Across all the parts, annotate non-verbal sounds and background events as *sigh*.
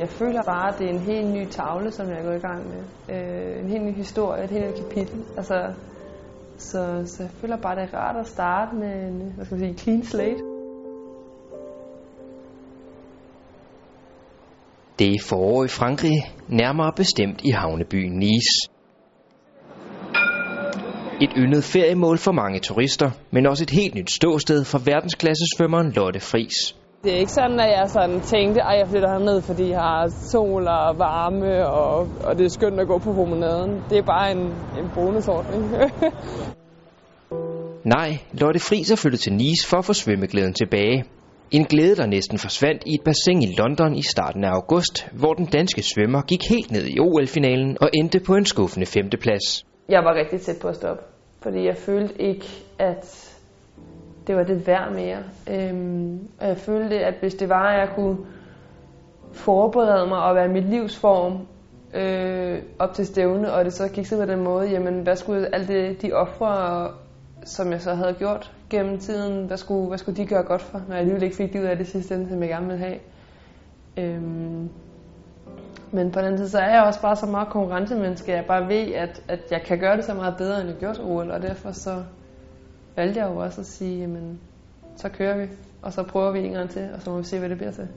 Jeg føler bare, at det er en helt ny tavle, som jeg er gået i gang med. Øh, en helt ny historie, et helt nyt kapitel. Altså, så, så jeg føler bare, det er rart at starte med en hvad skal man sige, clean slate. Det er forår i Frankrig, nærmere bestemt i havnebyen Nice. Et yndet feriemål for mange turister, men også et helt nyt ståsted for verdensklassesvømmeren Lotte Fris. Det er ikke sådan, at jeg sådan tænkte, at jeg flytter herned, fordi jeg har sol og varme, og, og det er skønt at gå på promenaden. Det er bare en, en bonusordning. *laughs* Nej, Lotte Fris er flyttet til Nice for at få svømmeglæden tilbage. En glæde, der næsten forsvandt i et bassin i London i starten af august, hvor den danske svømmer gik helt ned i OL-finalen og endte på en skuffende femteplads. Jeg var rigtig tæt på at stoppe, fordi jeg følte ikke, at det var det værd mere. Øhm, og jeg følte, at hvis det var, at jeg kunne forberede mig og være mit livsform øh, op til stævne, og det så gik så på den måde, jamen hvad skulle alle det, de ofre, som jeg så havde gjort gennem tiden, hvad skulle, hvad skulle de gøre godt for, når jeg alligevel ikke fik det ud af det sidste ende, som jeg gerne ville have. Øhm, men på den tid, så er jeg også bare så meget konkurrencemenneske, at jeg bare ved, at, at jeg kan gøre det så meget bedre, end jeg gjorde til OL, og derfor så valgte jeg jo også at sige, jamen, så kører vi, og så prøver vi en gang til, og så må vi se, hvad det bliver til.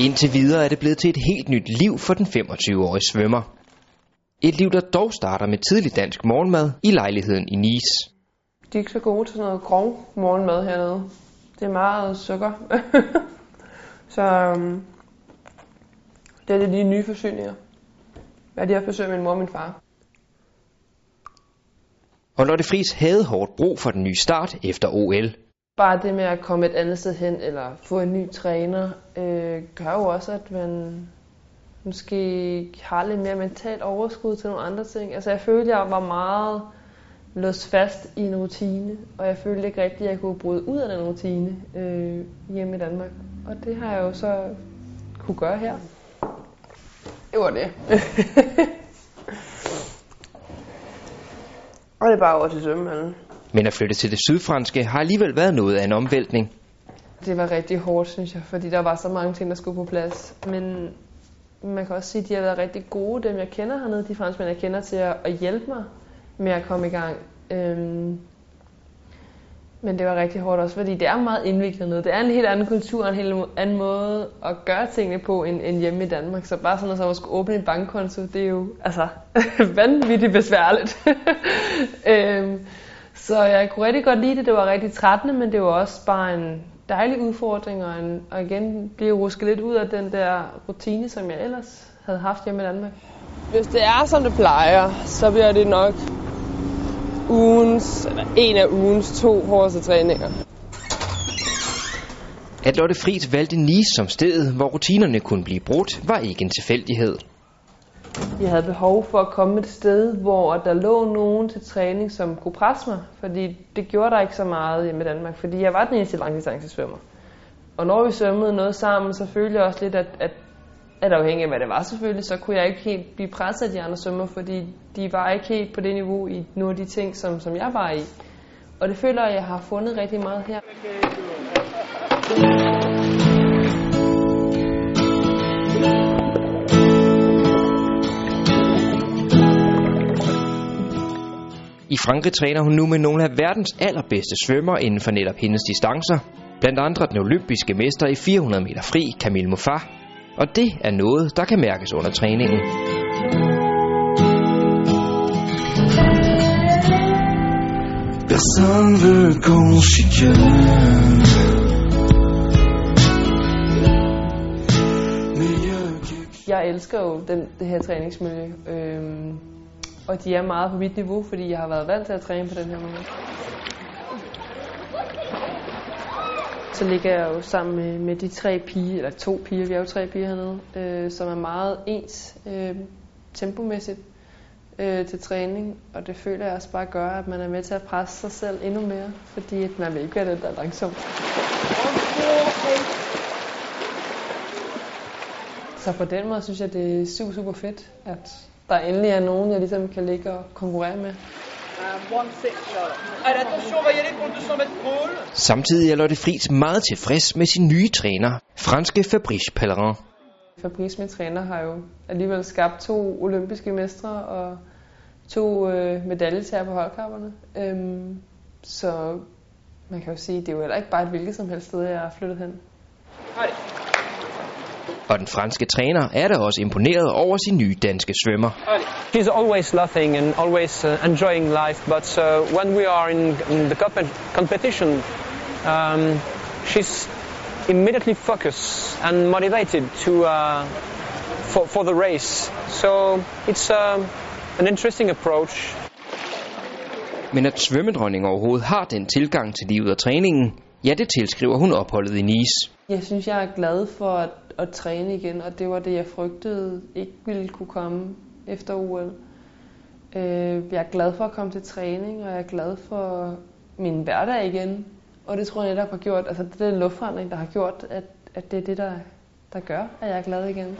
Indtil videre er det blevet til et helt nyt liv for den 25-årige svømmer. Et liv, der dog starter med tidlig dansk morgenmad i lejligheden i Nice. De er ikke så gode til sådan noget grov morgenmad hernede. Det er meget sukker. *laughs* så um, det er det de nye forsyninger. Hvad de har forsøgt min mor og min far. Og Lotte Friis havde hårdt brug for den nye start efter OL. Bare det med at komme et andet sted hen, eller få en ny træner, øh, gør jo også, at man måske har lidt mere mentalt overskud til nogle andre ting. Altså jeg følte, jeg var meget låst fast i en rutine, og jeg følte ikke rigtigt, at jeg kunne bryde ud af den rutine øh, hjemme i Danmark. Og det har jeg jo så kunne gøre her. Det var det. *laughs* og det er bare over til svømmehallen. Men at flytte til det sydfranske har alligevel været noget af en omvæltning. Det var rigtig hårdt, synes jeg, fordi der var så mange ting, der skulle på plads. Men man kan også sige, at de har været rigtig gode, dem jeg kender hernede, de franskmænd, jeg kender til at, at hjælpe mig med at komme i gang. Øhm, men det var rigtig hårdt også, fordi det er meget indviklet noget. Det er en helt anden kultur, en helt anden måde at gøre tingene på end, end hjemme i Danmark. Så bare sådan at, så at skulle åbne en bankkonto, det er jo altså *laughs* vanvittigt besværligt. *laughs* øhm, så jeg kunne rigtig godt lide det. Det var rigtig trættende, men det var også bare en dejlig udfordring, og, en, og igen blive rusket lidt ud af den der rutine, som jeg ellers havde haft hjemme i Danmark. Hvis det er, som det plejer, så bliver det nok ugens, eller en af ugens to hårdeste træninger. At Lotte Friis valgte Nice som stedet, hvor rutinerne kunne blive brudt, var ikke en tilfældighed. Jeg havde behov for at komme et sted, hvor der lå nogen til træning, som kunne presse mig, fordi det gjorde der ikke så meget hjemme i Danmark, fordi jeg var den eneste langdistancesvømmer. Og når vi svømmede noget sammen, så følte jeg også lidt, at, at, at afhængig af hvad det var selvfølgelig, så kunne jeg ikke helt blive presset af de andre svømmer, fordi de var ikke helt på det niveau i nogle af de ting, som, som jeg var i. Og det føler jeg, jeg har fundet rigtig meget her. I Frankrig træner hun nu med nogle af verdens allerbedste svømmer inden for netop hendes distancer. Blandt andre den olympiske mester i 400 meter fri, Camille Muffat. Og det er noget, der kan mærkes under træningen. Personne veut qu'on chicane. Jeg elsker jo den, det her træningsmiljø. Øhm, og de er meget på mit niveau, fordi jeg har været vant til at træne på den her måde. Så ligger jeg jo sammen med, med de tre piger, eller to piger, vi er jo tre piger hernede, øh, som er meget ens øh, tempomæssigt øh, til træning. Og det føler jeg også bare gør, at man er med til at presse sig selv endnu mere, fordi at man vil ikke være den, der er langsom. Så på den måde synes jeg, det er super, super fedt, at der endelig er nogen, jeg ligesom kan ligge og konkurrere med. Samtidig er Lotte Friis meget tilfreds med sin nye træner, franske Fabrice Pellerin. Fabrice, min træner, har jo alligevel skabt to olympiske mestre og to øh, medaljetager på holdkapperne. Øhm, så man kan jo sige, det er jo heller ikke bare et hvilket som helst sted, jeg er flyttet hen. Og den franske træner er da også imponeret over sin nye danske svømmer. She's always laughing and always uh, enjoying life, but uh, when we are in, in the comp- competition, um, she's immediately focused and motivated to uh, for, for the race. So it's uh, an interesting approach. Men at svømmedronningen overhovedet har den tilgang til livet og træningen, ja, det tilskriver hun opholdet i Nice. Jeg synes, jeg er glad for at, at træne igen, og det var det, jeg frygtede ikke ville kunne komme efter OL. Øh, jeg er glad for at komme til træning, og jeg er glad for min hverdag igen. Og det tror jeg netop har gjort, altså det er den luftforandring, der har gjort, at, at det er det, der, der gør, at jeg er glad igen.